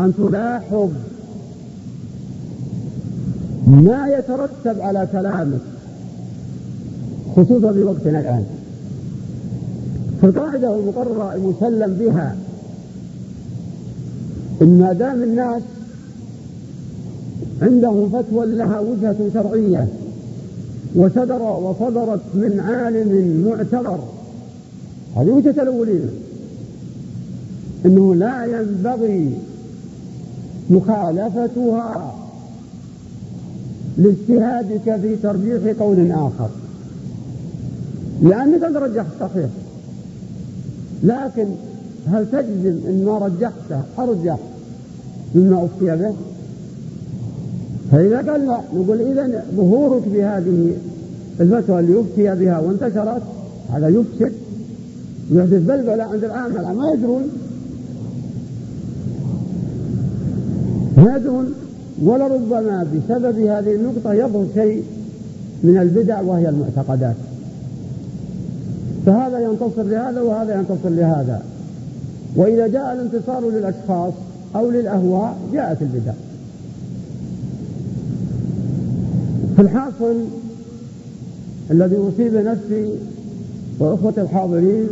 أن تلاحظ ما يترتب على كلامك خصوصا في وقتنا الآن. فالقاعدة المقررة المسلم بها إن ما دام الناس عندهم فتوى لها وجهة شرعية وصدر وصدرت من عالم معتبر هذه وجهة الأولين أنه لا ينبغي مخالفتها لاجتهادك في ترجيح قول آخر. لأنك قد رجحت صحيح. لكن هل تجزم أن ما رجحته أرجح مما أفتي به؟ فإذا قال لا نقول إذا ظهورك بهذه الفتوى اللي يفتي بها وانتشرت هذا يفسد ويحدث بلبلة عند العامة ما يدرون يدرون ولربما بسبب هذه النقطة يظهر شيء من البدع وهي المعتقدات. فهذا ينتصر لهذا وهذا ينتصر لهذا. وإذا جاء الانتصار للأشخاص أو للأهواء جاءت البدع. في الحاصل الذي أصيب نفسي وأخوة الحاضرين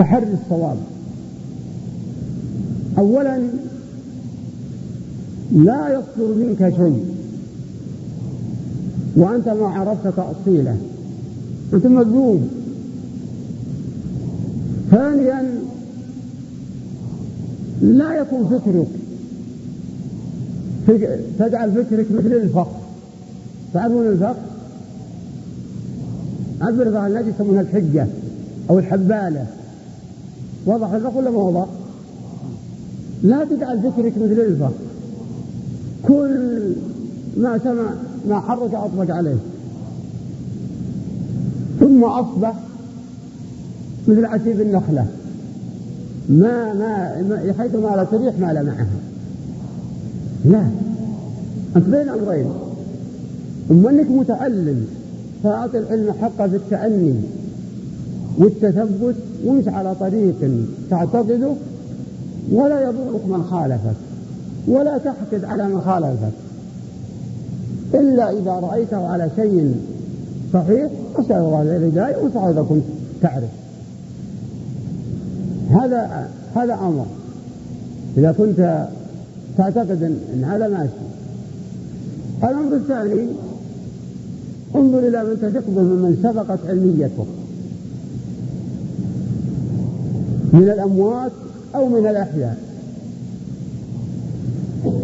تحري الصواب. أولا لا يصدر منك شيء. وأنت ما عرفت تأصيله. أنت مذموم ثانيا لا يكون فكرك. تجعل فكرك مثل الفخ تعرفون الفخ؟ عبر ظهر الناس يسمونها الحجة أو الحبالة. وضح الفخ ولا ما وضح؟ لا تجعل فكرك مثل الفخ كل ما سمع ما حرك أطبق عليه. ثم أصبح مثل عتيب النخلة. ما ما حيث ما لا تريح ما لا معها. لا. أنت بين أمرين. أما أنك متعلم فأعطي العلم حقه في التأني والتثبت وامش على طريق تعتقده ولا يضرك من خالفك ولا تحقد على من خالفك. إلا إذا رأيته على شيء صحيح أسأل الله الهداية وصحيح إذا كنت تعرف. هذا هذا أمر. إذا كنت تعتقد أن هذا ماشي. الأمر الثاني انظر إلى من تثق به ممن سبقت علميته. من الأموات أو من الأحياء.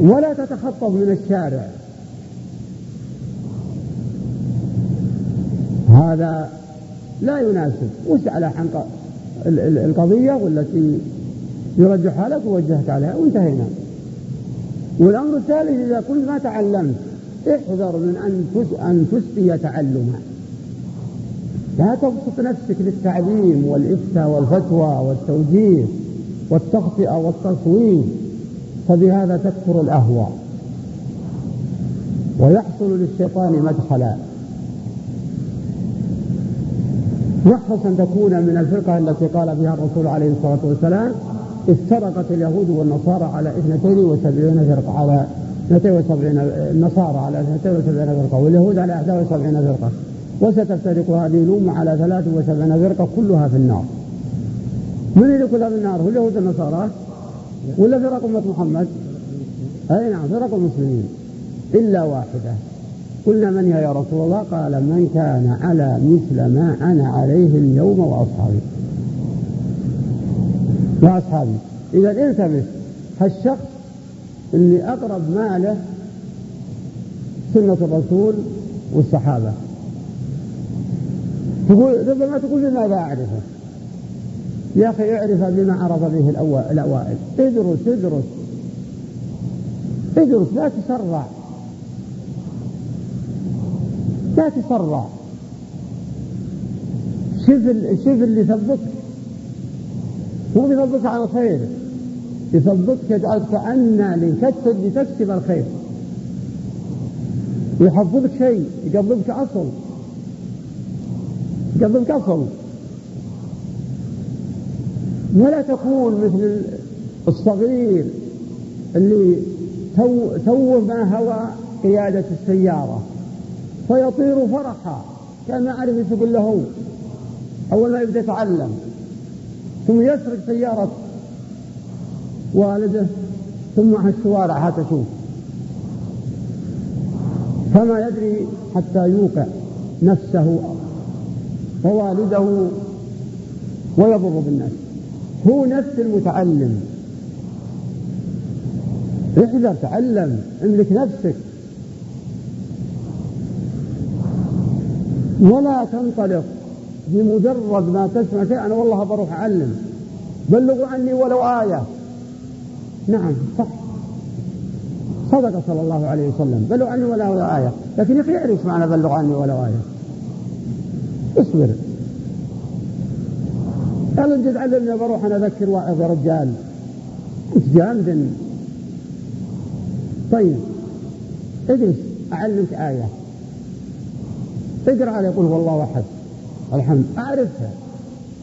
ولا تتخطف من الشارع. هذا لا يناسب. وسأل عن القضية والتي يرجحها لك ووجهت عليها. وانتهينا. والأمر الثالث إذا كنت ما تعلمت احذر من أن أن تسقي تعلما لا تبسط نفسك للتعليم والإفتاء والفتوى والتوجيه والتخطئة والتصويب فبهذا تكثر الأهواء. ويحصل للشيطان مدخلا. يحرص أن تكون من الفرقة التي قال بها الرسول عليه الصلاة والسلام افترقت اليهود والنصارى على 72 فرقة على 72 النصارى على 72 فرقة واليهود على 71 فرقة. وستفترق هذه الأمة على 73 فرقة كلها في النار. من اللي كلها في النار؟ هو اليهود والنصارى. ولا فرق أمة محمد؟ أي نعم فرق المسلمين. إلا واحدة. قلنا من هي يا رسول الله؟ قال من كان على مثل ما أنا عليه اليوم وأصحابي. وأصحابي. إذا التمس هالشخص اللي أقرب ماله سنة الرسول والصحابة. تقول ربما تقول لماذا أعرفه. يا أخي اعرف بما عرف به الأوائل. ادرس ادرس. ادرس لا تسرع. لا تسرع. شوف شوف اللي يثبتك. مو يثبتك على الخير. يثبتك يجعلك كأن لتكسب لتكسب الخير. ويحفظك شيء يقضبك أصل. يقضبك أصل ولا تكون مثل الصغير اللي تو, ما هوى قيادة السيارة. فيطير فرحا. كان ما عرف يسوق له. هو أول ما يبدأ يتعلم. ثم يسرق سيارة والده. ثم على الشوارع هتشوف فما يدري حتى يوقع نفسه ووالده ويضر بالناس. هو نفس المتعلم. احذر تعلم املك نفسك. ولا تنطلق بمجرد ما تسمع شيء أنا والله بروح أعلم. بلغوا عني ولو آية. نعم صح. صدق صلى الله عليه وسلم. بلغوا عني ولو آية. لكن اعرف معنى بلغوا عني ولو آية. اصبر. قال انت تعلمني بروح أنا اذكر واعظ يا رجال. جامد طيب. اجلس أعلمك آية. اقرأ على يقول والله أحد. الحمد. أعرفها.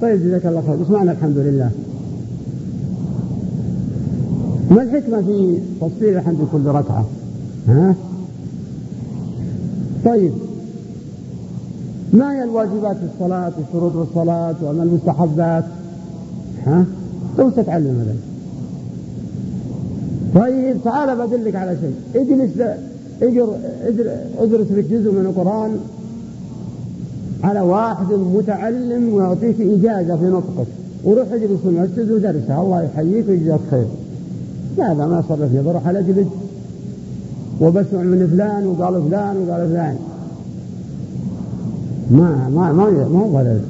طيب جزاك الله خير. إيش معنى الحمد لله. ما الحكمة في تصوير الحمد كل ركعة؟ ها؟ طيب. ما هي الواجبات في الصلاة وشروط الصلاة وما المستحبات؟ ها؟ تو تتعلم هذا. طيب تعال بدلك على شيء. اجلس اجر ادرس لك جزء من القرآن على واحد متعلم ويعطيك إجازة في نطقك. وروح اجلس في المسجد ودرسه الله يحييك ويجزاك خير. لا لا ما صرفني بروح على اجلس وبسمع من فلان وقال فلان وقال فلان. ما ما ما ما هو هذا.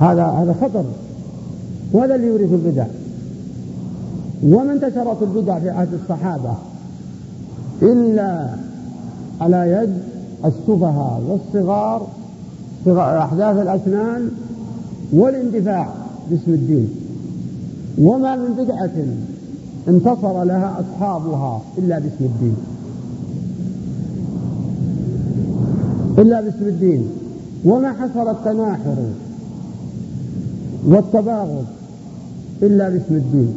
هذا هذا خطر. وهذا اللي يورث البدع. وما انتشرت البدع في عهد الصحابة إلا على يد السفهاء والصغار أحداث الأسنان والاندفاع باسم الدين. وما من بدعة انتصر لها أصحابها إلا باسم الدين. إلا باسم الدين. وما حصل التناحر والتباغض إلا باسم الدين.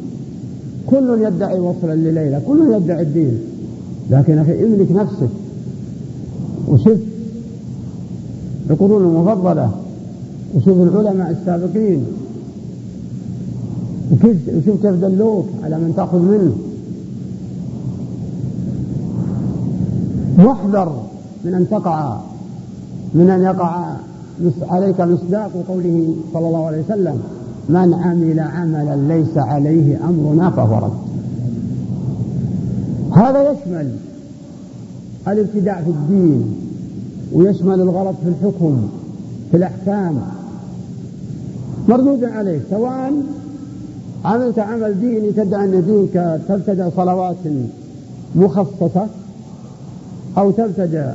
كل يدعي وصلا لليلى كل يدعي الدين. لكن أخي املك نفسك وشف. القرون المفضلة وشوف العلماء السابقين. وشوف كيف دلوك على من تأخذ منه. واحذر من أن تقع من أن يقع عليك مصداق قوله صلى الله عليه وسلم من عمل عملا ليس عليه أمرنا فهو رد. هذا يشمل الابتداع في الدين ويشمل الغلط في الحكم في الأحكام. مردود عليك سواء عملت عمل ديني تدعي أن دينك تبتدع صلوات مخصصة أو تبتدع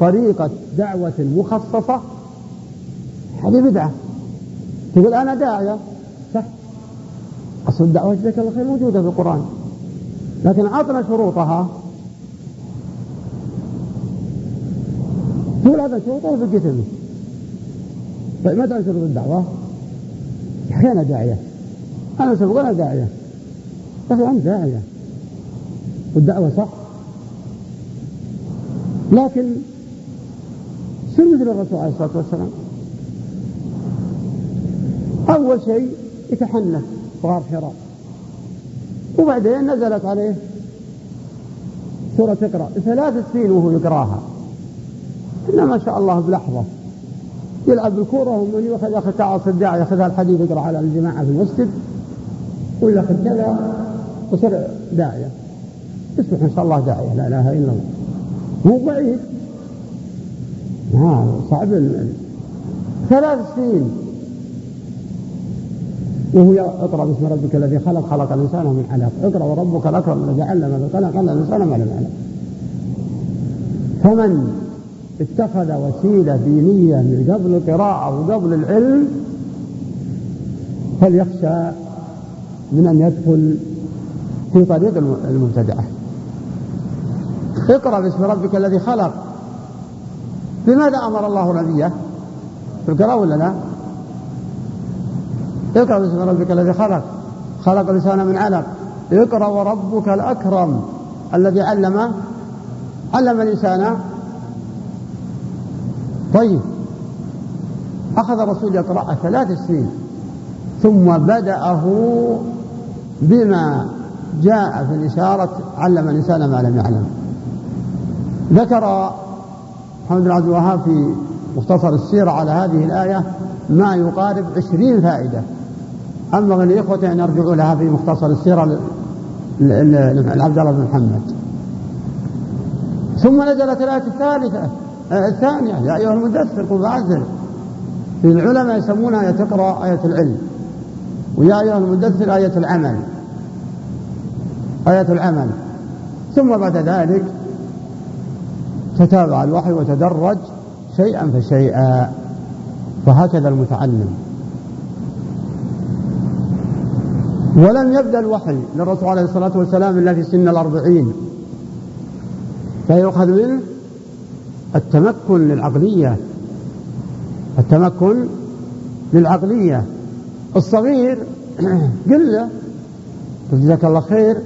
طريقة دعوة مخصصة. هذه بدعة. تقول أنا داعية. صح. أصل الدعوة جزاك الله خير موجودة في القرآن. لكن أعطنا شروطها. تقول هذا شروطه في الكتاب طيب متى شروط الدعوة؟ يا أخي أنا داعية. أنا سبق أنا داعية. يا أخي أنت داعية. والدعوة صح. لكن سر مثل الرسول عليه الصلاة والسلام. أول شيء يتحنث غار حراء. وبعدين نزلت عليه سورة اقرأ. ثلاث سنين وهو يقرأها. إنما ما شاء الله بلحظة يلعب بالكورة ومن ياخذ ياخذ كعص الداعي ياخذ الحديث يقرأ على الجماعة في المسجد. وياخذ كذا وصير داعية. يصبح إن شاء الله داعية لا إله إلا الله. مو بعيد. ها صعب ثلاث سنين. وهو اقرأ باسم ربك الذي خلق خلق الإنسان من علق. اقرأ وربك الأكرم الذي علم علم الإنسان ما لم فمن اتخذ وسيلة دينية من قبل القراءة وقبل العلم فليخشى من أن يدخل في طريق المبتدعة. اقرأ باسم ربك الذي خلق. بماذا أمر الله نبيه؟ في القراءه ولا لا؟ اقرأ باسم ربك الذي خلق. خلق الإنسان من علق. اقرأ وربك الأكرم الذي علم علم الإنسان. طيب. أخذ الرسول يقرأ ثلاث سنين. ثم بدأه بما جاء في الإشارة علم الإنسان ما لم يعلم. ذكر محمد بن عبد الوهاب في مختصر السيرة على هذه الآية ما يقارب عشرين فائدة. أما لإخوة أن يرجعوا لها في مختصر السيرة لعبد الله بن محمد. ثم نزلت الآية الثالثة آه، الثانية. يا أيها المدثر قم فأنذر في العلماء يسمونها آية تقرأ آية العلم. ويا أيها المدثر آية العمل. آية العمل. ثم بعد ذلك تتابع الوحي وتدرج شيئا فشيئا. وهكذا المتعلم. ولم يبدأ الوحي للرسول عليه الصلاة والسلام إلا في سن الأربعين. فيؤخذ منه التمكن للعقلية. التمكن للعقلية. الصغير قل له جزاك الله خير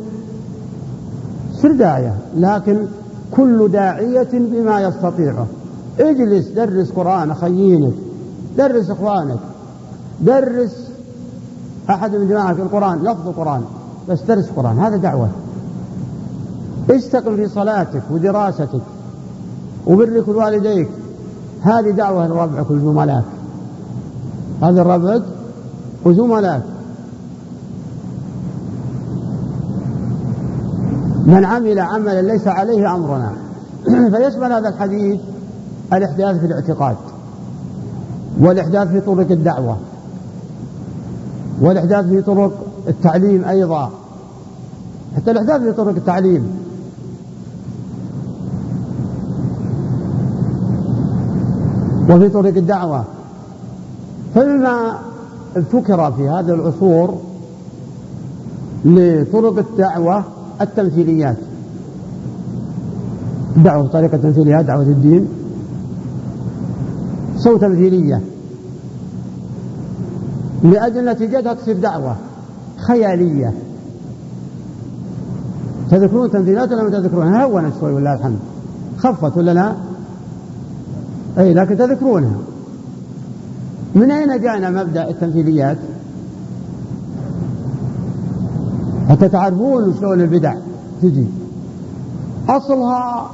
سر داعية. لكن كل داعية بما يستطيعه اجلس درس قرآن خيينك درس إخوانك. درس أحد من جماعة القرآن لفظ القرآن. بس درس قرآن هذا دعوة. استقل في صلاتك ودراستك وبرك والديك. هذه دعوة لربعك وزملائك هذا ربعك وزملائك. من عمل عملا ليس عليه أمرنا. فيشمل هذا الحديث الإحداث في الاعتقاد والإحداث في طرق الدعوة والإحداث في طرق التعليم أيضا. حتى الإحداث في طرق التعليم. وفي طريق الدعوة. فمما ابتكر في هذه العصور لطرق الدعوة التمثيليات. دعوة بطريقة تمثيليات دعوة الدين. سو تمثيلية. لأجل نتيجتها تصير دعوة خيالية. تذكرون تمثيلات ولا ما تذكرونها؟ هونت شوي ولله الحمد. خفت ولا لا؟ إي لكن تذكرونها. من أين جاءنا مبدأ التمثيليات؟ حتى تعرفون شلون البدع تجي. أصلها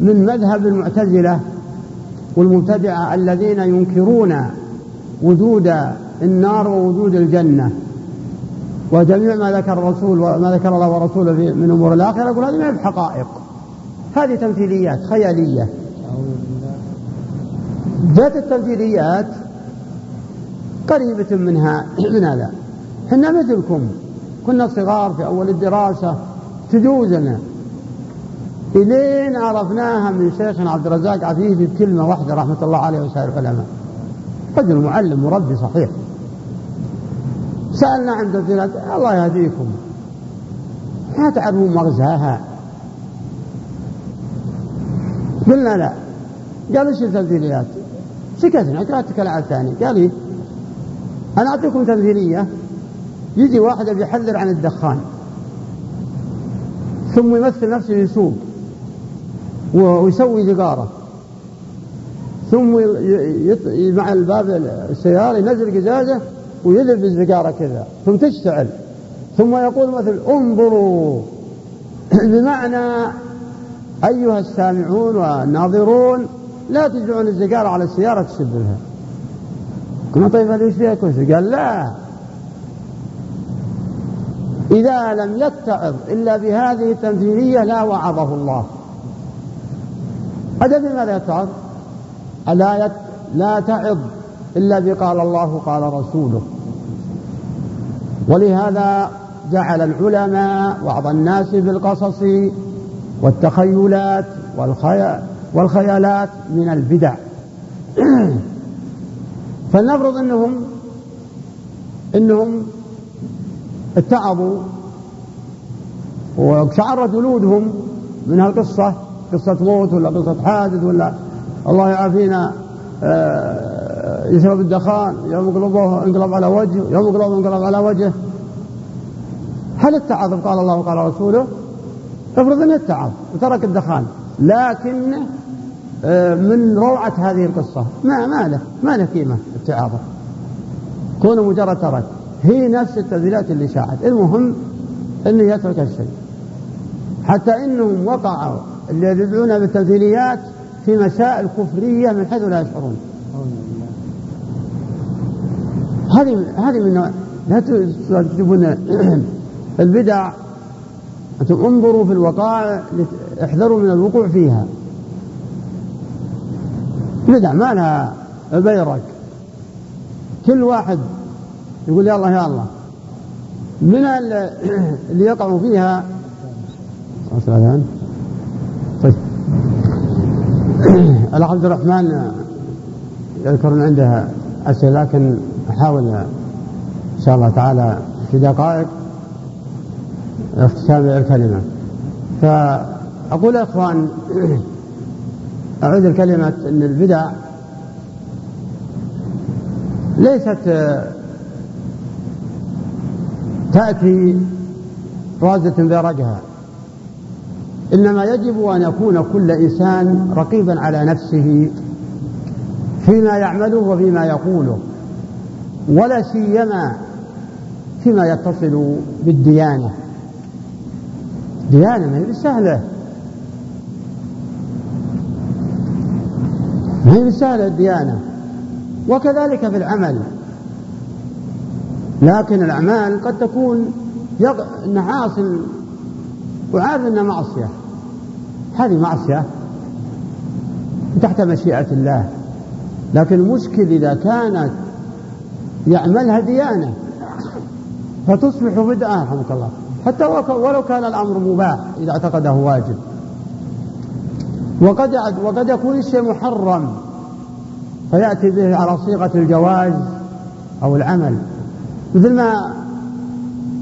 من مذهب المعتزلة والمبتدعة الذين ينكرون وجود النار ووجود الجنة. وجميع ما ذكر الرسول وما ذكر الله ورسوله من أمور الآخرة يقول هذه ما بحقائق. هذه تمثيليات خيالية. جاءت التمثيليات قريبة منها من هذا. إحنا مثلكم. كنا صغار في أول الدراسة تجوزنا. إلين عرفناها من شيخنا عبد الرزاق عفيفي بكلمة واحدة رحمة الله عليه وسائر العلماء. رجل معلم مربي صحيح. سألنا عن تمثيلات الله يهديكم. ما تعرفون مغزاها. قلنا لا. قال إيش التمثيليات؟ سكتنا قرأت كلام ثاني قال لي أنا أعطيكم تمثيلية يجي واحد بيحذر عن الدخان ثم يمثل نفسه يسوق ويسوي سيجارة ثم مع الباب السيارة ينزل قزازة ويذب السيجارة كذا ثم تشتعل. ثم يقول مثل انظروا بمعنى أيها السامعون والناظرون لا تجعلون الزقارة على السيارة تشبهها قلنا طيب هذه إيش فيها كرسي؟ قال لا. إذا لم يتعظ إلا بهذه التمثيلية لا وعظه الله. أدري بماذا يتعظ؟ لا يت... لا تعظ إلا بقال الله قال رسوله. ولهذا جعل العلماء وعظ الناس بالقصص والتخيلات والخيال والخيالات من البدع. فلنفرض إنهم إنهم اتعظوا وشعرت جلودهم من هالقصة قصة موت ولا قصة حادث ولا الله يعافينا آه، يشرب الدخان يوم انقلبه انقلب على وجهه يوم انقلبه انقلب على وجهه. هل اتعظ قال الله وقال رسوله افرض أنه اتعظ وترك الدخان لكن آه، من روعة هذه القصة ما ما له ما له قيمة اتعاظه كونه مجرد ترك. هي نفس التبذيرات اللي شاعت المهم إنه يترك الشيء. حتى إنهم وقعوا اللي يدعون بالتمثيليات في مسائل كفرية من حيث لا يشعرون. هذه هذه من لا تجيبون البدع. أنتم انظروا في الوقائع احذروا من الوقوع فيها. بدع ما لها بيرك كل واحد يقول يا الله يا الله. من اللي يقعوا فيها؟ طيب. الأخ عبد الرحمن يذكر عنده أسئلة لكن أحاول إن شاء الله تعالى في دقائق اختتام الكلمة فأقول يا إخوان أعود الكلمة أن البدع ليست تأتي رازة برجها إنما يجب أن يكون كل إنسان رقيبا على نفسه فيما يعمله وفيما يقوله ولا سيما فيما يتصل بالديانة. ديانة ما هي بالسهلة ما هي بالسهلة الديانة وكذلك في العمل. لكن الأعمال قد تكون يق... نحاصل وعارف أنها معصية. هذه معصية تحت مشيئة الله. لكن المشكل إذا كانت يعملها ديانة فتصبح بدعة رحمك الله. حتى ولو كان الأمر مباح إذا اعتقده واجب. وقد وقد يكون الشيء محرم فيأتي به على صيغة الجواز أو العمل. مثل ما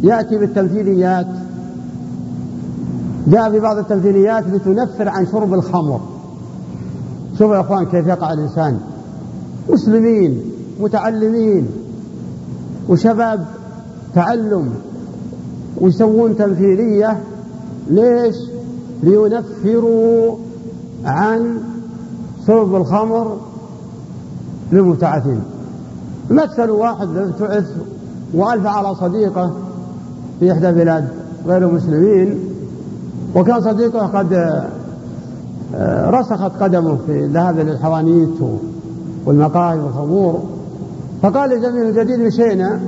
يأتي بالتمثيليات جاء في بعض التمثيليات لتنفر عن شرب الخمر. شوفوا يا إخوان كيف يقع الإنسان. مسلمين متعلمين وشباب تعلم ويسوون تمثيلية ليش؟ لينفروا عن شرب الخمر للمبتعثين مثل واحد ابتعث وألف على صديقه في إحدى بلاد غير المسلمين وكان صديقه قد آه، رسخت قدمه في الذهاب للحوانيت والمقاهي والخمور. فقال لزميله الجديد مشينا.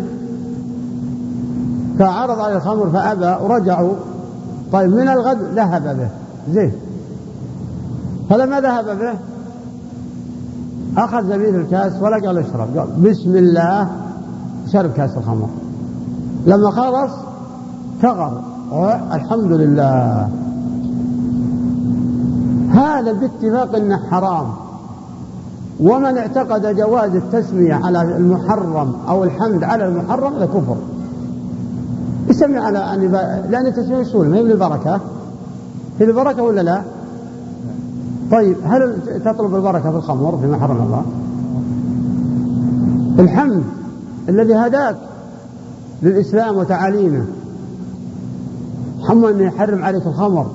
فعرض على الخمر فأبى ورجعوا. طيب من الغد ذهب به. زين. فلما ذهب به أخذ زميل الكاس ولا قال اشرب قال بسم الله. شرب كاس الخمر. لما خلص ثغر الحمد لله. هذا باتفاق إنه حرام. ومن اعتقد جواز التسمية على المحرم أو الحمد على المحرم هذا كفر. يسمي على أن لأن التسمية اصول ما هي بالبركة؟ هي البركة ولا لا؟ طيب هل تطلب البركة في الخمر فيما حرم الله؟ الحمد. الذي هداك للإسلام وتعاليمه. حمى أنه يحرم عليك الخمر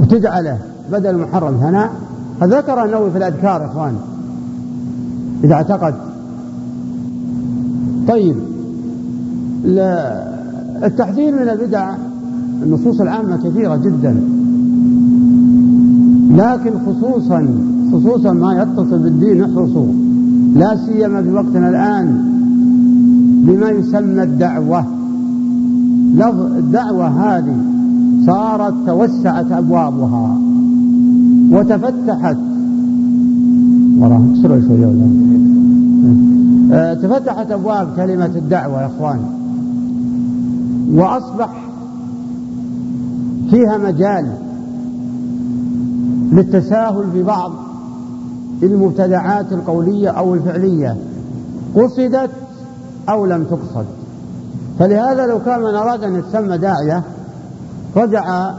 وتجعله بدل المحرم ثناء فذكر النووي في الأذكار يا إخوان إذا اعتقد. طيب التحذير من البدع النصوص العامة كثيرة جدا. لكن خصوصا خصوصا ما يتصل بالدين احرصوا لا سيما في وقتنا الآن بما يسمى الدعوة. لفظ الدعوة هذه صارت توسعت أبوابها وتفتحت. وراه اكسروا شوية ولا آه، تفتحت أبواب كلمة الدعوة يا إخوان. وأصبح فيها مجال للتساهل في بعض المبتدعات القولية أو الفعلية. قصدت أو لم تقصد. فلهذا لو كان من أراد أن يتسمى داعية رجع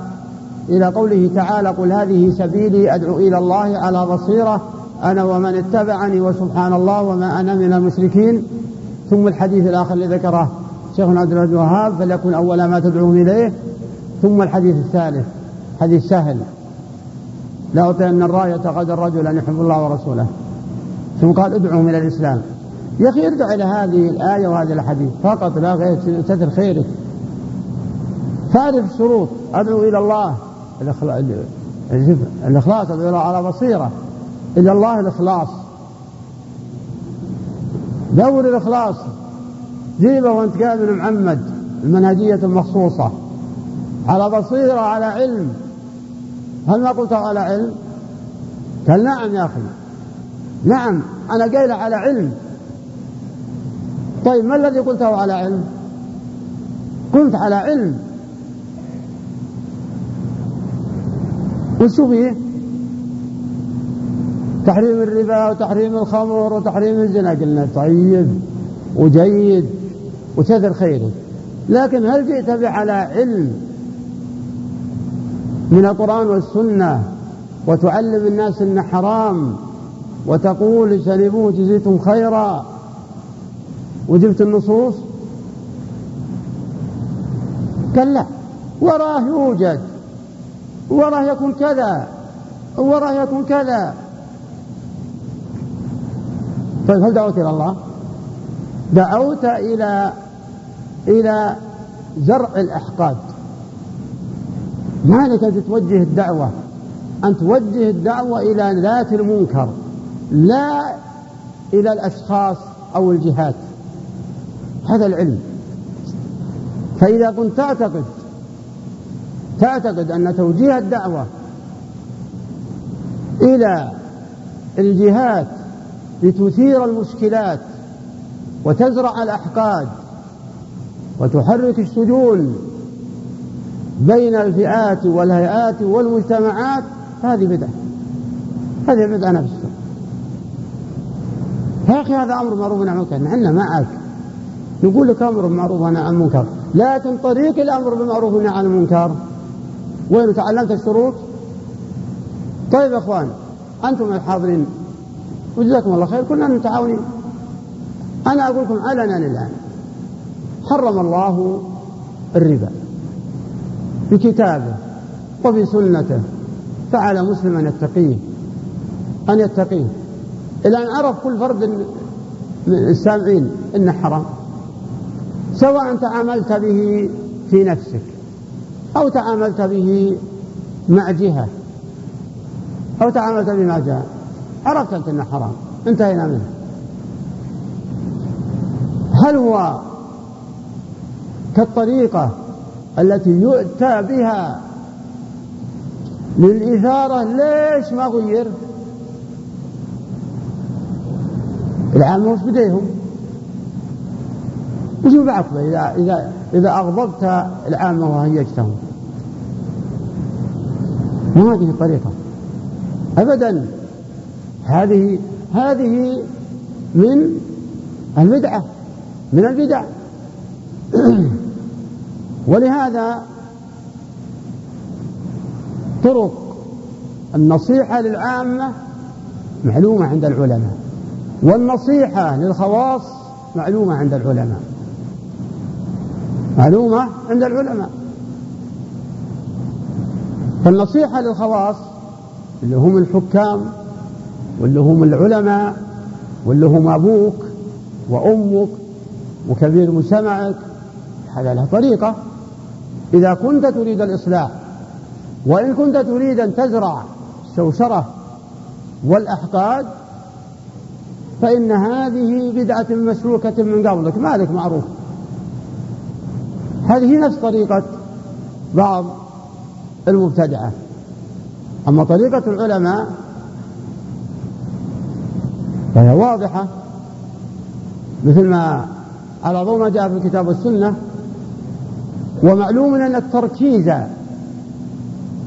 إلى قوله تعالى قل هذه سبيلي أدعو إلى الله على بصيرة أنا ومن اتبعني وسبحان الله وما أنا من المشركين. ثم الحديث الآخر الذي ذكره شيخنا عبد الوهاب فليكن أول ما تدعوهم إليه. ثم الحديث الثالث حديث سهل لأعطين الراية غدا الرجل أن يحب الله ورسوله. ثم قال ادعوهم إلى الإسلام. يا أخي ارجع إلى هذه الآية وهذا الحديث. فقط لا غير ستر خيرك. فارف الشروط. أدعو إلى الله. الإخلاص أدعو إلى على بصيرة. إلى الله الإخلاص. دور الإخلاص. جيبه وأنت قابل معمد المنهجية المخصوصة. على بصيرة على علم. هل ما قلت على علم؟ قال نعم يا أخي. نعم أنا قايل على علم. طيب ما الذي قلته على علم؟ قلت على علم. وشو فيه؟ تحريم الربا وتحريم الخمر وتحريم الزنا. قلنا طيب وجيد وكثر خيره. لكن هل جئت على علم؟ من القرآن والسنة وتعلم الناس أنه حرام وتقول اجتنبوه جزيتم خيرا. وجبت النصوص؟ قال لا وراه يوجد. وراه يكون كذا. وراه يكون كذا. طيب هل دعوت إلى الله؟ دعوت إلى إلى زرع الأحقاد. ما لك أن توجه الدعوة؟ أن توجه الدعوة إلى ذات المنكر لا إلى الأشخاص أو الجهات. هذا العلم. فإذا كنت تعتقد تعتقد أن توجيه الدعوة إلى الجهات لتثير المشكلات وتزرع الأحقاد وتحرك السجون بين الفئات والهيئات والمجتمعات هذه بدعة. هذه بدعة نفسها يا أخي هذا أمر معروف عن المنكر. نحن معك. نقول لك أمر معروف عن المنكر. لكن طريق الأمر بالمعروف عن المنكر. وين تعلمت الشروط؟ طيب يا أخوان أنتم الحاضرين وجزاكم الله خير. كلنا متعاونين. أنا أقول لكم علنا الآن حرم الله الربا. في كتابه وفي سنته. فعلى مسلم أن يتقيه. أن يتقيه. إلى أن عرف كل فرد من السامعين أنه حرام. سواء تعاملت به في نفسك أو تعاملت به مع جهة أو تعاملت به مع جهة. عرفت أنت أنه حرام. انتهينا منه. هل هو كالطريقة التي يؤتى بها للإثارة ليش ما غير؟ العامة وش بديهم وش بعقبه إذا إذا إذا أغضبت العامة وهيجتهم ما هذه الطريقة أبدا هذه هذه من البدعة من البدع. ولهذا طرق النصيحة للعامة معلومة عند العلماء والنصيحة للخواص معلومة عند العلماء معلومة عند العلماء. فالنصيحة للخواص اللي هم الحكام واللي هم العلماء واللي هم أبوك وأمك وكبير مجتمعك هذا له طريقة. إذا كنت تريد الإصلاح وإن كنت تريد أن تزرع الشوشرة والأحقاد فإن هذه بدعة مسلوكة من قبلك مالك معروف. هذه نفس طريقة بعض المبتدعة. أما طريقة العلماء فهي واضحة مثل ما على ضوء ما جاء في الكتاب والسنة ومعلوم أن التركيز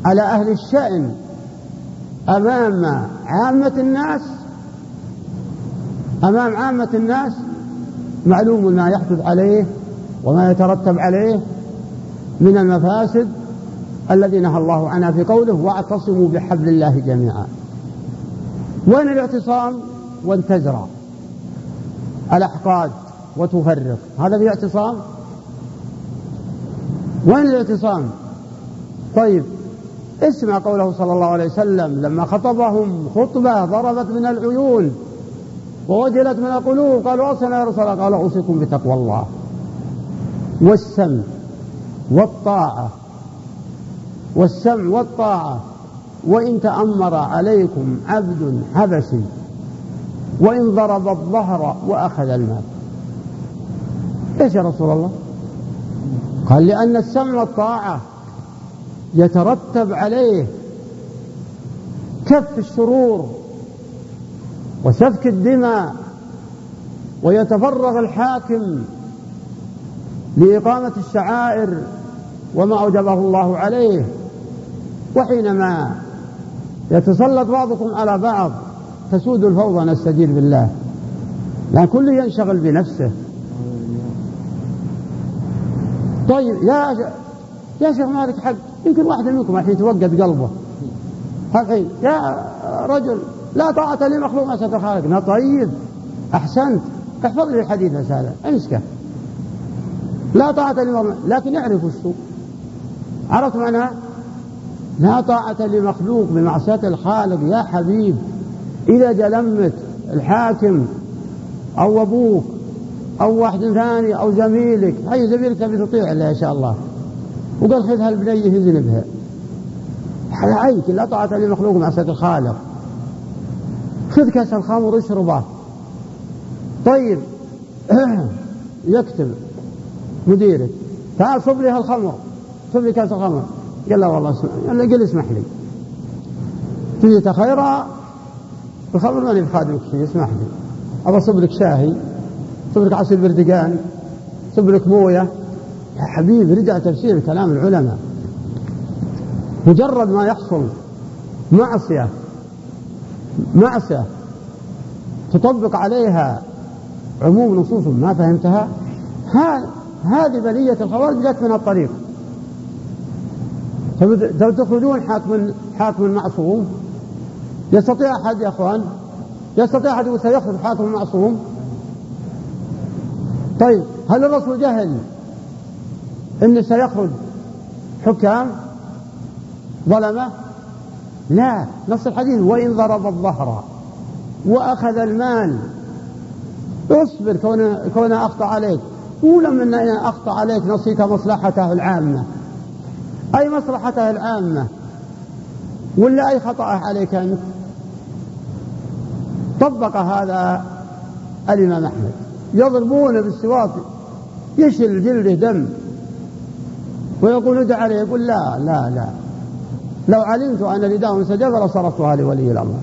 على أهل الشأن أمام عامة الناس أمام عامة الناس معلوم ما يحدث عليه وما يترتب عليه من المفاسد الذي نهى الله عنها في قوله واعتصموا بحبل الله جميعا وين الاعتصام؟ وان تزرع الأحقاد وتفرق. هذا في اعتصام؟ وين الاعتصام؟ طيب اسمع قوله صلى الله عليه وسلم لما خطبهم خطبة ضربت من العيون ووجلت من القلوب قالوا أصلا يا رسول الله قال أوصيكم بتقوى الله والسمع والطاعة والسمع والطاعة وإن تأمر عليكم عبد حبشي وإن ضرب الظهر وأخذ المال إيش يا رسول الله؟ قال لأن السمع والطاعة يترتب عليه كف الشرور وسفك الدماء ويتفرغ الحاكم لإقامة الشعائر وما أوجبه الله عليه. وحينما يتسلط بعضكم على بعض تسود الفوضى نستجير بالله. لا كل ينشغل بنفسه. طيب يا يا شيخ مالك حق يمكن واحد منكم الحين توقد قلبه. الحين يا رجل لا طاعة لمخلوق ما ستر خالقنا طيب. أحسنت. احفظ لي الحديث هذا امسكه. لا طاعة لمخلوق لكن اعرف السوء. عرفت معناها لا طاعة لمخلوق بمعصية الخالق. يا حبيب إذا جلمت الحاكم أو أبوك أو واحد ثاني أو زميلك أي زميلك تبي تطيع الله إن شاء الله. وقال خذها البنية يذنبها على عيك لا طاعة لمخلوق معصية الخالق. خذ كأس الخمر اشربه طيب يكتب مديرك تعال صب لي هالخمر. صب لي كأس الخمر. قال لا والله اسمح قال اسمح لي. تجي تخيرها الخمر ماني بخادمك شيء اسمح لي. أبى أصب لك شاهي. صب لك عصير بردقان صب لك موية. يا حبيبي رجع تفسير كلام العلماء. مجرد ما يحصل معصية معصية تطبق عليها عموم نصوص ما فهمتها هذه بلية الخوارج جت من الطريق. تخرجون حاكم حاكم معصوم يستطيع أحد يا أخوان؟ يستطيع أحد سيخرج حاكم معصوم طيب هل الرسول جهل أن سيخرج حكام؟ ظلمة؟ لا نص الحديث وإن ضرب الظهر وأخذ المال. اصبر كونه أخطأ عليك. ولم أن أخطأ عليك نصيك مصلحته العامة. أي مصلحته العامة؟ ولا أي خطأ عليك أنت؟ طبق هذا الإمام أحمد. يضربونه بالسواك يشل جلده دم. ويقول ادع عليه يقول لا لا لا. لو علمت أن رداء سجد لصرفتها لولي الأمر.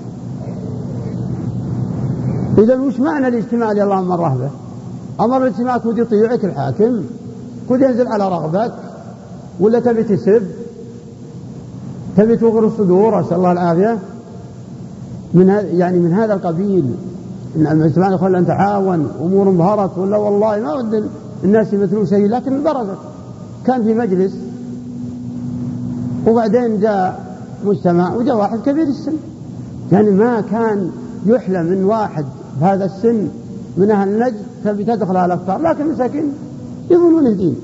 إذا وش معنى الاجتماع اللي اللهم الرهبة؟ أمر الاجتماع كود يطيعك الحاكم كود ينزل على رغبك. ولا تبي تسب؟ تبي توغر الصدور أسأل الله العافية. من يعني من هذا القبيل. إن الاجتماع يقول أن تعاون أمور ظهرت ولا والله ما ود الناس يمثلون شيء لكن برزت كان في مجلس وبعدين جاء مجتمع وجاء واحد كبير السن. يعني ما كان يحلم من واحد بهذا السن من أهل النجد تبي تدخل على الأفكار لكن مساكين يظنون دين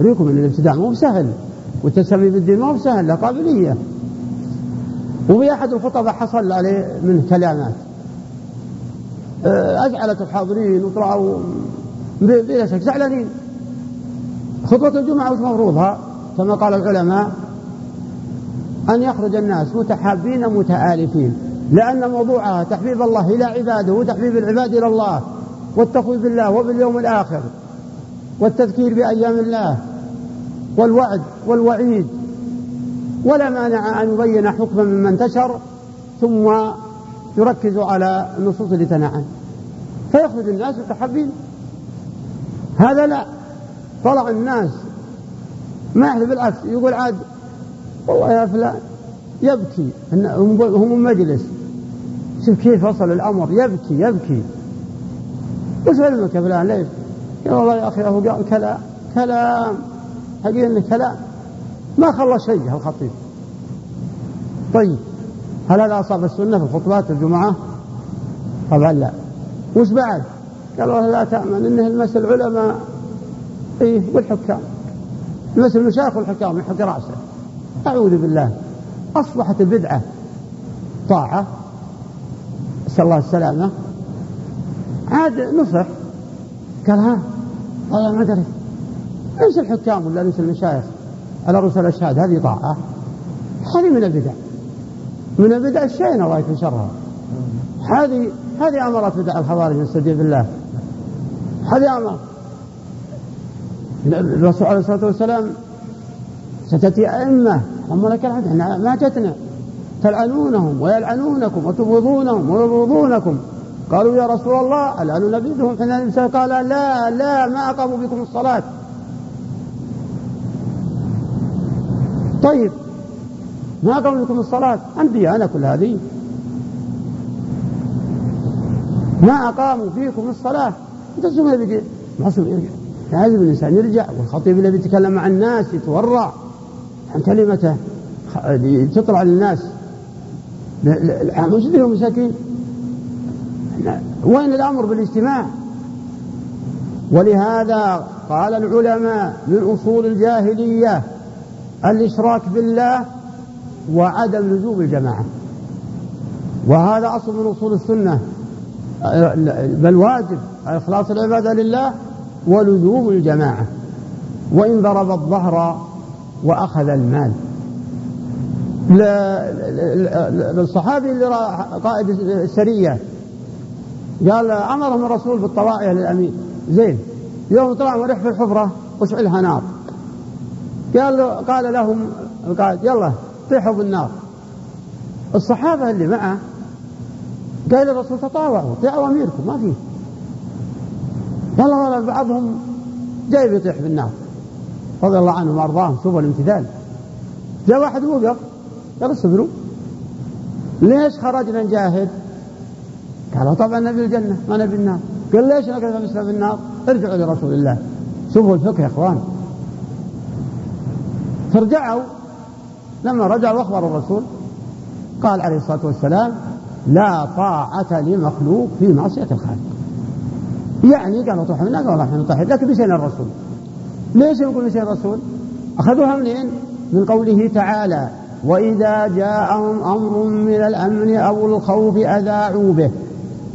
أريكم أن الابتداع مو سهل والتسمي بالدين مو سهل له قابلية. وفي أحد الخطباء حصل عليه من كلامات. أزعلت الحاضرين وطلعوا. بلا شك. زعلانين. خطبة الجمعة وش مفروضها؟ كما قال العلماء أن يخرج الناس متحابين متآلفين. لأن موضوعها تحبيب الله إلى عباده وتحبيب العباد إلى الله والتخويف بالله وباليوم الآخر والتذكير بأيام الله والوعد والوعيد. ولا مانع أن يبين حكما مما انتشر ثم يركز على النصوص اللي عنه فيخرج الناس متحبين هذا لا. طلع الناس. ما يحلف بالعكس. يقول عاد والله يا فلان يبكي. هم مجلس. شوف كيف وصل الأمر. يبكي يبكي. وش علمك يا فلان؟ ليش؟ يا والله يا أخي هو قال كلام كلام. حقيقة إنه كلام. ما خلى شيء الخطيب. طيب. هل هذا أصاب السنة في خطبات الجمعة؟ طبعا لا. وش بعد؟ قال والله لا تأمن إنه المس العلماء إيه والحكام. مثل المشايخ والحكام يحط رأسه. أعوذ بالله. أصبحت البدعة طاعة نسال الله السلامة. عاد نصح. قال ها والله ما أدري. ليس الحكام ولا ليس المشايخ على رؤوس الأشهاد هذه طاعة. هذه من البدع. من البدع الشينة الله يكفي شرها. هذه هذه أمرت بدع الخوارج نستجيب بالله هذه أمر الرسول عليه الصلاة والسلام ستأتي أئمة هم لك الحمد إحنا ما جتنا تلعنونهم ويلعنونكم وتبغضونهم ويبغضونكم. قالوا يا رسول الله ألا ننبذهم حين قال لا لا ما أقاموا بكم الصلاة. طيب ما أقاموا بكم الصلاة؟ أنبياء أنا كل هذه. ما أقاموا فيكم الصلاة. تسمى بك معصوم يرجع. لازم الإنسان يرجع والخطيب الذي يتكلم مع الناس يتورع. عن كلمته تطلع للناس. وش فيهم مساكين وين الأمر بالاجتماع؟ ولهذا قال العلماء من أصول الجاهلية الإشراك بالله وعدم لزوم الجماعة. وهذا أصل من أصول السنة. بل واجب إخلاص العبادة لله ولزوم الجماعة وإن ضرب الظهر وأخذ المال. للصحابي اللي قائد السرية قال أمرهم الرسول بالطواعية للأمير. زين يوم طلع ورح في الحفرة وشعلها نار. قال قال لهم القائد يلا طيحوا بالنار. الصحابة اللي معه قال الرسول تطاوعوا طيعوا أميركم ما فيه. والله بعضهم جاي بيطيح بالنار رضي الله عنهم وأرضاهم شوفوا الامتثال. جاء واحد وقف قال اصبروا ليش خرجنا نجاهد؟ قالوا طبعا نبي الجنة ما نبي النار. قال ليش مثل في النار؟ ارجعوا لرسول الله. شوفوا الفقه يا إخوان. فرجعوا لما رجعوا واخبروا الرسول. قال عليه الصلاة والسلام لا طاعة لمخلوق في معصية الخالق. يعني قالوا طيح منا قالوا إحنا نطيح لكن بشأن الرسول. ليش يقول بشأن الرسول؟ أخذوها منين؟ من قوله تعالى وإذا جاءهم أمر من الأمن أو الخوف أذاعوا به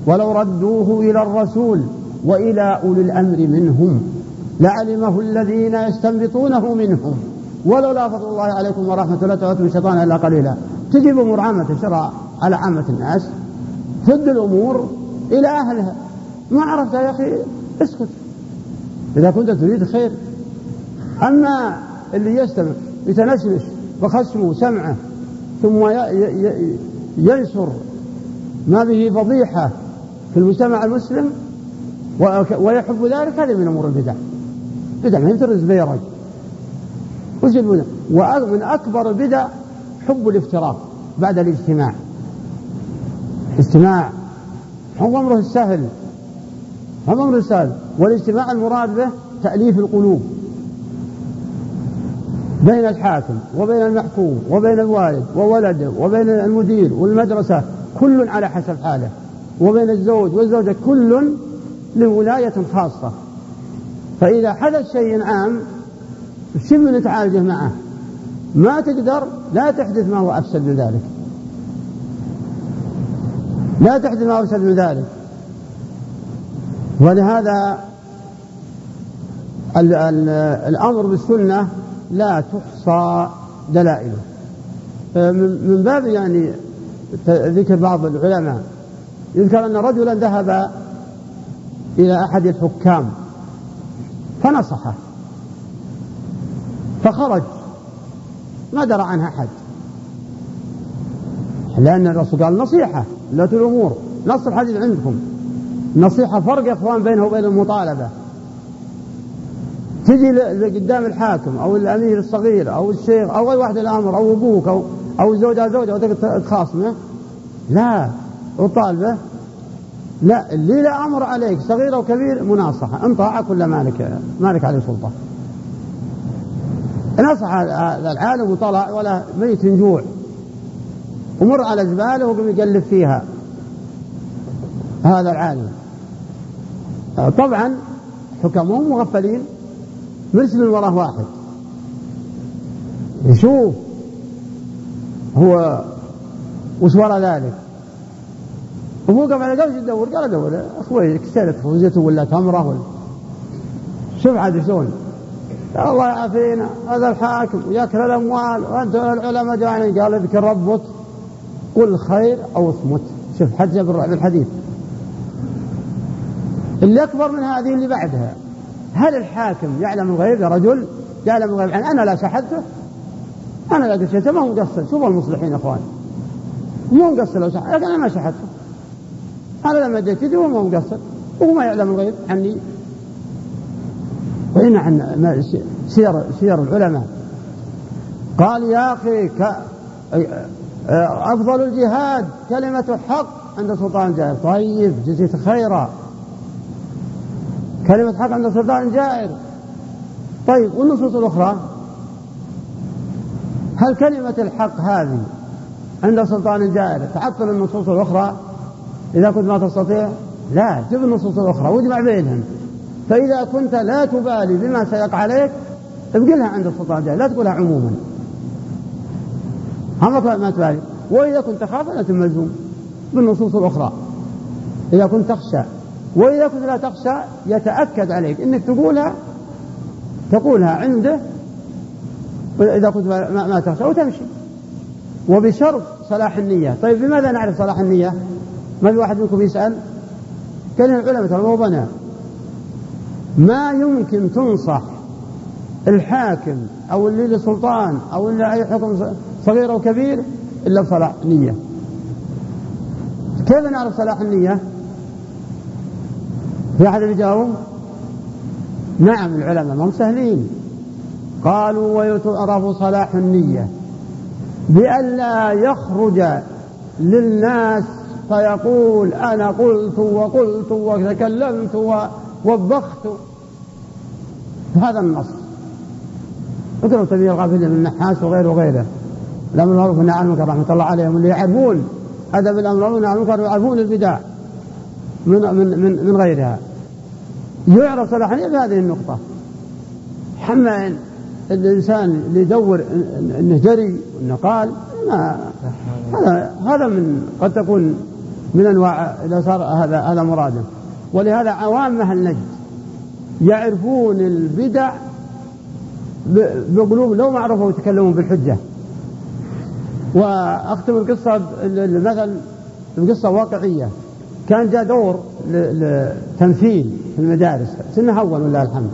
ولو ردوه إلى الرسول وإلى أولي الأمر منهم لعلمه الذين يستنبطونه منهم. ولولا فضل الله عليكم ورحمة لا تعطوا الشيطان إلا قليلا. تجيب أمور عامة الشرع. على عامة الناس فد الأمور إلى أهلها. ما عرفت يا أخي؟ اسكت. إذا كنت تريد خير. أما اللي يستمع يتنشنش بخصمه سمعه ثم ينشر ما به فضيحة في المجتمع المسلم ويحب ذلك هذه من أمور البدع. بدع ما ينترز بيرج وش ومن أكبر البدع حب الافتراق بعد الاجتماع. اجتماع هو أمره السهل هو أمره السهل والاجتماع المراد به تأليف القلوب بين الحاكم وبين المحكوم وبين الوالد وولده وبين المدير والمدرسة كل على حسب حاله وبين الزوج والزوجة كل لولاية خاصة. فإذا حدث شيء عام شو نتعالجه معه؟ ما تقدر لا تحدث ما هو أفسد من ذلك. لا تحدث ما أفسد من ذلك. ولهذا الأمر بالسنة لا تحصى دلائله. من باب يعني ذكر بعض العلماء. يذكر أن رجلا ذهب إلى أحد الحكام فنصحه. فخرج. ما درى عنها أحد. لأن الرسول قال نصيحة. لا الأمور. نص الحديث عندكم. نصيحة فرق يا إخوان بينه وبين المطالبة. تجي قدام الحاكم أو الأمير الصغير أو الشيخ أو أي واحد الأمر أو أبوك أو أو زوجة زوجة وتخاصمه لا. وطالبه. لا. اللي لا أمر عليك صغير أو كبير مناصحة. إن طاعك ولا مالك مالك عليه سلطة. نصح العالم وطلع ولا ميت جوع. ومر على زباله وقم يقلب فيها. هذا العالم. طبعا حكمهم مغفلين مرسل وراه واحد. يشوف هو وش وراء ذلك. وموقف على قبل يدور قال ادور أخوي كسرت فوزته ولا تمرة ولا. شوف عاد شلون. الله يعافينا هذا الحاكم وياكل الأموال وأنت العلماء جايين قال اذكر ربك. قل خير أو اصمت شوف حجه بالحديث اللي أكبر من هذه اللي بعدها. هل الحاكم يعلم الغيب يا رجل؟ يعلم الغيب. يعني أنا لا شحذته أنا لا قلت ما هو مقصر. شوفوا المصلحين إخوان. مو مقصر لو لكن أنا ما شحذته أنا لما اديت يدي هو مو مقصر. وهو ما يعلم الغيب. عني وإن عن سير سير العلماء. قال يا أخي. أفضل الجهاد كلمة الحق عند سلطان جائر. طيب جزيت خيرا. كلمة حق عند سلطان جائر. طيب والنصوص الأخرى؟ هل كلمة الحق هذه عند سلطان جائر تعطل النصوص الأخرى؟ إذا كنت ما تستطيع؟ لا جيب النصوص الأخرى واجمع بينهم. فإذا كنت لا تبالي بما سيقع عليك ابقلها عند السلطان جائر لا تقولها عموما. ما تبالي وإذا كنت تخاف أن تمزوم بالنصوص الأخرى. إذا كنت تخشى. وإذا كنت لا تخشى يتأكد عليك. أنك تقولها تقولها عنده إذا كنت ما تخشى وتمشي. وبشرط صلاح النية. طيب بماذا نعرف صلاح النية؟ ما في واحد منكم يسأل؟ كان العلماء ترى مو بنا ما يمكن تنصح الحاكم أو اللي لسلطان أو اللي أي حكم صغير أو كبير إلا بصلاح نية كيف نعرف صلاح النية؟ في أحد يجاوب؟ نعم العلماء ما هم سهلين. قالوا ويتعرف صلاح النية بألا يخرج للناس فيقول أنا قلت وقلت وتكلمت ووبخت. هذا النص. اقرأوا تبي الغافل من النحاس وغيره وغيره. الأمر المعروف والنهي عن المنكر رحمة الله عليهم اللي يعرفون أدب الأمر المعروف والنهي عن المنكر ويعرفون البدع من من من, من غيرها. يعرف صلاحية بهذه النقطة. حما الإنسان اللي يدور أنه جري وأنه قال ما هذا هذا من قد تكون من أنواع إذا صار هذا هذا مراده. ولهذا عوام أهل نجد يعرفون البدع بقلوب لو ما عرفوا يتكلمون بالحجة. وأختم القصة مثلا القصة واقعية. كان جاء دور لتمثيل في المدارس. سنة أول ولله الحمد.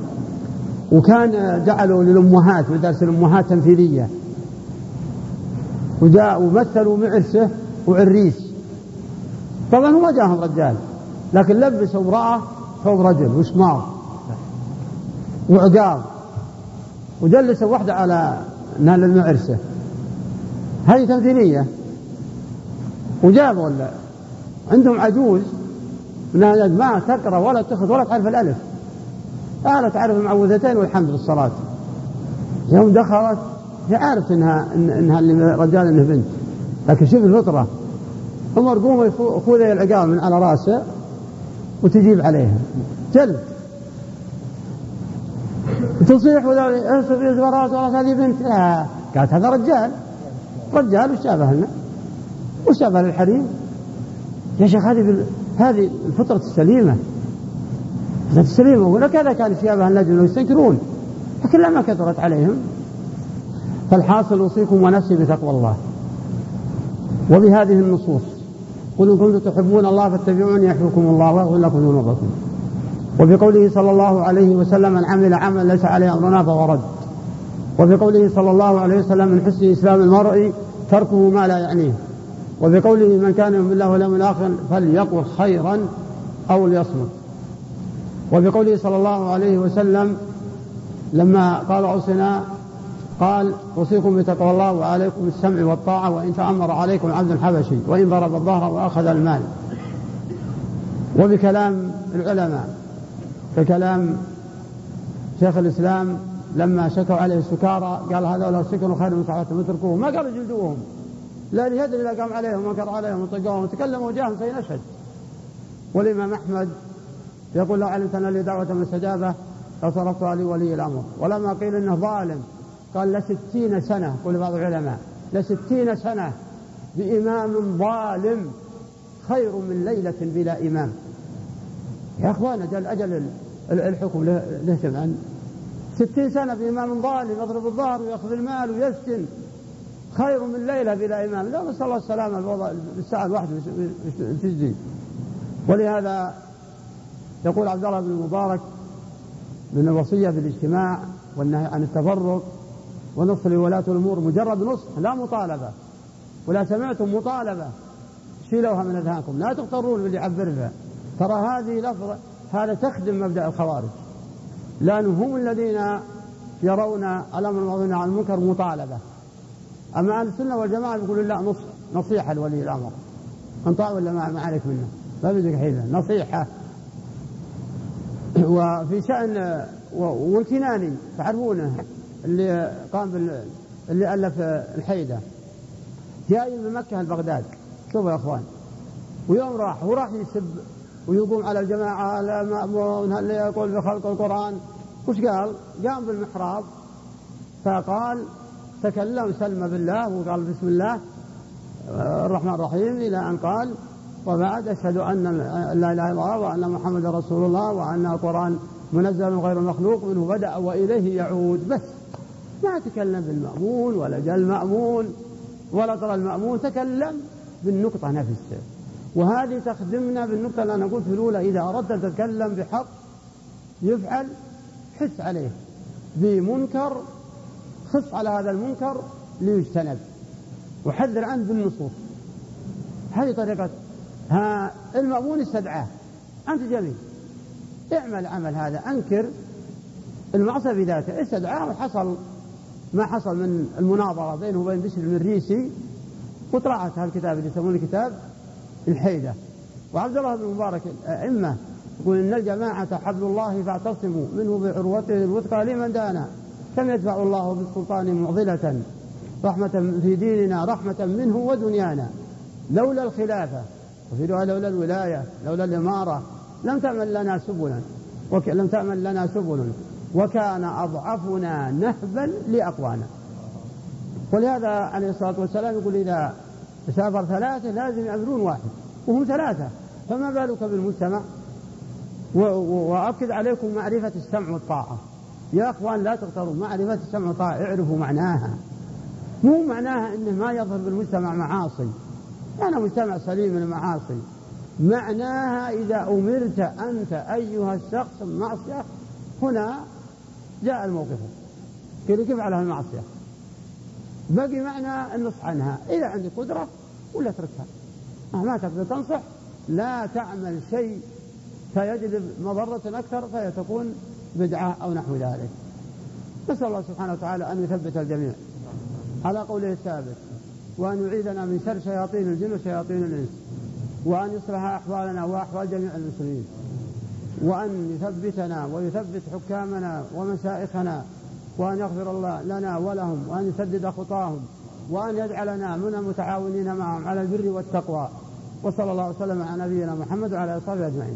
وكان جعلوا للأمهات مدارس الأمهات تمثيلية. وجاء ومثلوا معرسه وعريس. طبعا هو جاهم رجال لكن لبسوا امرأة ثوب رجل وشماغ وعقاب. وجلسوا واحدة على نال المعرسة. هذه تمثيلية. وجابوا عندهم عجوز. ما تقرأ ولا تأخذ ولا تعرف الألف. قالت تعرف المعوذتين والحمد للصلاة. يوم دخلت هي عارف إنها إنها رجال إنه بنت. لكن شوف الفطرة. عمر قوم خذ العقال من على رأسه وتجيب عليها. جلد تصيح ولا في زبرات هذه بنت. لا قالت هذا رجال. رجال وش شابه لنا وش شابه للحريم يا شيخ هذه هذه الفطرة السليمة. الفطرة السليمة. ولكذا كان شيابها النجم يستنكرون. لكن لما كثرت عليهم. فالحاصل أوصيكم ونفسي بتقوى الله. وبهذه النصوص. قل إن كنتم تحبون الله فاتبعوني يحبكم الله ويغفر لكم ذنوبكم. وبقوله صلى الله عليه وسلم من عمل عملا ليس عليه أمرنا فهو رد. وبقوله صلى الله عليه وسلم من حسن إسلام المرء تركه ما لا يعنيه. وبقوله من كان يؤمن بالله واليوم الآخر فليقل خيرا أو ليصمت. وبقوله صلى الله عليه وسلم لما قال عصنا قال أوصيكم بتقوى الله وعليكم السمع والطاعة وإن تأمر عليكم عبد حبشي وإن ضرب الظهر وأخذ المال. وبكلام العلماء ككلام شيخ الإسلام لما شكوا عليه السكارى قال هذا لو سكنوا خير من صحبتهم اتركوه ما قالوا جلدوهم. لا يدري إذا قام عليهم وانكر عليهم وطقوهم. وتكلموا وجاهم سينشهد والإمام أحمد يقول لو علمت أن لي دعوة مستجابة لصرفتها لولي الأمر. ولما قيل إنه ظالم قال لستين سنة يقول بعض العلماء لستين سنة بإمام ظالم خير من ليلة بلا إمام. يا أخوان أجل أجل الحكم له عن ستين سنة بإمام ظالم يضرب الظهر ويأخذ المال ويسجن خير من ليلة بلا إمام. لا نسأل الله السلامة الوضع بالساعة الواحدة في ولهذا يقول عبد الله بن المبارك من الوصية بالاجتماع والنهي عن التفرق ونص لولاة الأمور. مجرد نصح لا مطالبة. ولا سمعتم مطالبة. شيلوها من أذهانكم. لا تغترون باللي يعبرها ترى هذه لفظة هذا تخدم مبدأ الخوارج. لأنهم هم الذين يرون الأمر المعروف عن المنكر مطالبة. أما أهل السنة والجماعة يقولون لا نص نصيحة لولي الأمر. انطاع ولا ما عليك منه؟ ما بدك حيلة. نصيحة. وفي شأن والكناني تعرفونه اللي قام بال اللي ألف الحيدة. جاي من مكة لبغداد. شوفوا يا أخوان. ويوم راح وراح يسب ويقوم على الجماعة المأمون اللي يقول بخلق القرآن؟ وش قال؟ قام بالمحراب. فقال تكلم سلم بالله وقال بسم الله الرحمن الرحيم إلى أن قال وبعد أشهد أن لا إله إلا الله وأن محمد رسول الله وأن القرآن منزل غير مخلوق منه بدأ وإليه يعود. بس. ما تكلم بالمأمون ولا جاء المأمون ولا ترى المأمون تكلم بالنقطة نفسها. وهذه تخدمنا بالنقطة اللي أنا قلت في الأولى إذا أردت أن تتكلم بحق يفعل حس عليه. بمنكر خص على هذا المنكر ليجتنب. وحذر عنه بالنصوص. هذه طريقة. ها المأمون استدعاه. أنت جميل. اعمل عمل هذا. أنكر المعصية بذاته. استدعاه وحصل ما حصل من المناظرة بينه وبين بشر المريسي وطلعت هالكتاب اللي يسمونه كتاب الحيدة وعبد الله بن مبارك الأئمة يقول إن الجماعة حبل الله فاعتصموا منه بعروته الوثقى لمن دانا. كم يدفع الله بالسلطان معضلة؟ رحمة في ديننا رحمة منه ودنيانا. لولا الخلافة. وفي رواية لولا الولاية لولا الإمارة. لم تعمل لنا سبلا. لم تعمل لنا سبل وكان أضعفنا نهبا لأقوانا. ولهذا عليه الصلاة والسلام يقول إذا سافر ثلاثة لازم يعملون واحد وهم ثلاثة. فما بالك بالمجتمع؟ وأؤكد عليكم معرفة السمع والطاعة. يا أخوان لا تغتروا معرفة السمع والطاعة اعرفوا معناها. مو معناها أنه ما يظهر بالمجتمع معاصي. أنا مجتمع سليم من المعاصي معناها إذا أمرت أنت أيها الشخص بمعصية هنا جاء الموقف. كيف على المعصية؟ بقي معنى النصح عنها إذا عندك قدرة ولا اتركها ما تقدر تنصح لا تعمل شيء فيجلب مضرة أكثر فهي تكون بدعة أو نحو ذلك. نسأل الله سبحانه وتعالى أن يثبت الجميع. على قوله الثابت وأن يعيذنا من شر شياطين الجن وشياطين الإنس وأن يصلح أحوالنا وأحوال جميع المسلمين وأن يثبتنا ويثبت حكامنا ومشائخنا وأن يغفر الله لنا ولهم وأن يسدد خطاهم وأن يجعلنا من المتعاونين معهم على البر والتقوى. وصلى الله وسلم على نبينا محمد وعلى آله وصحبه أجمعين.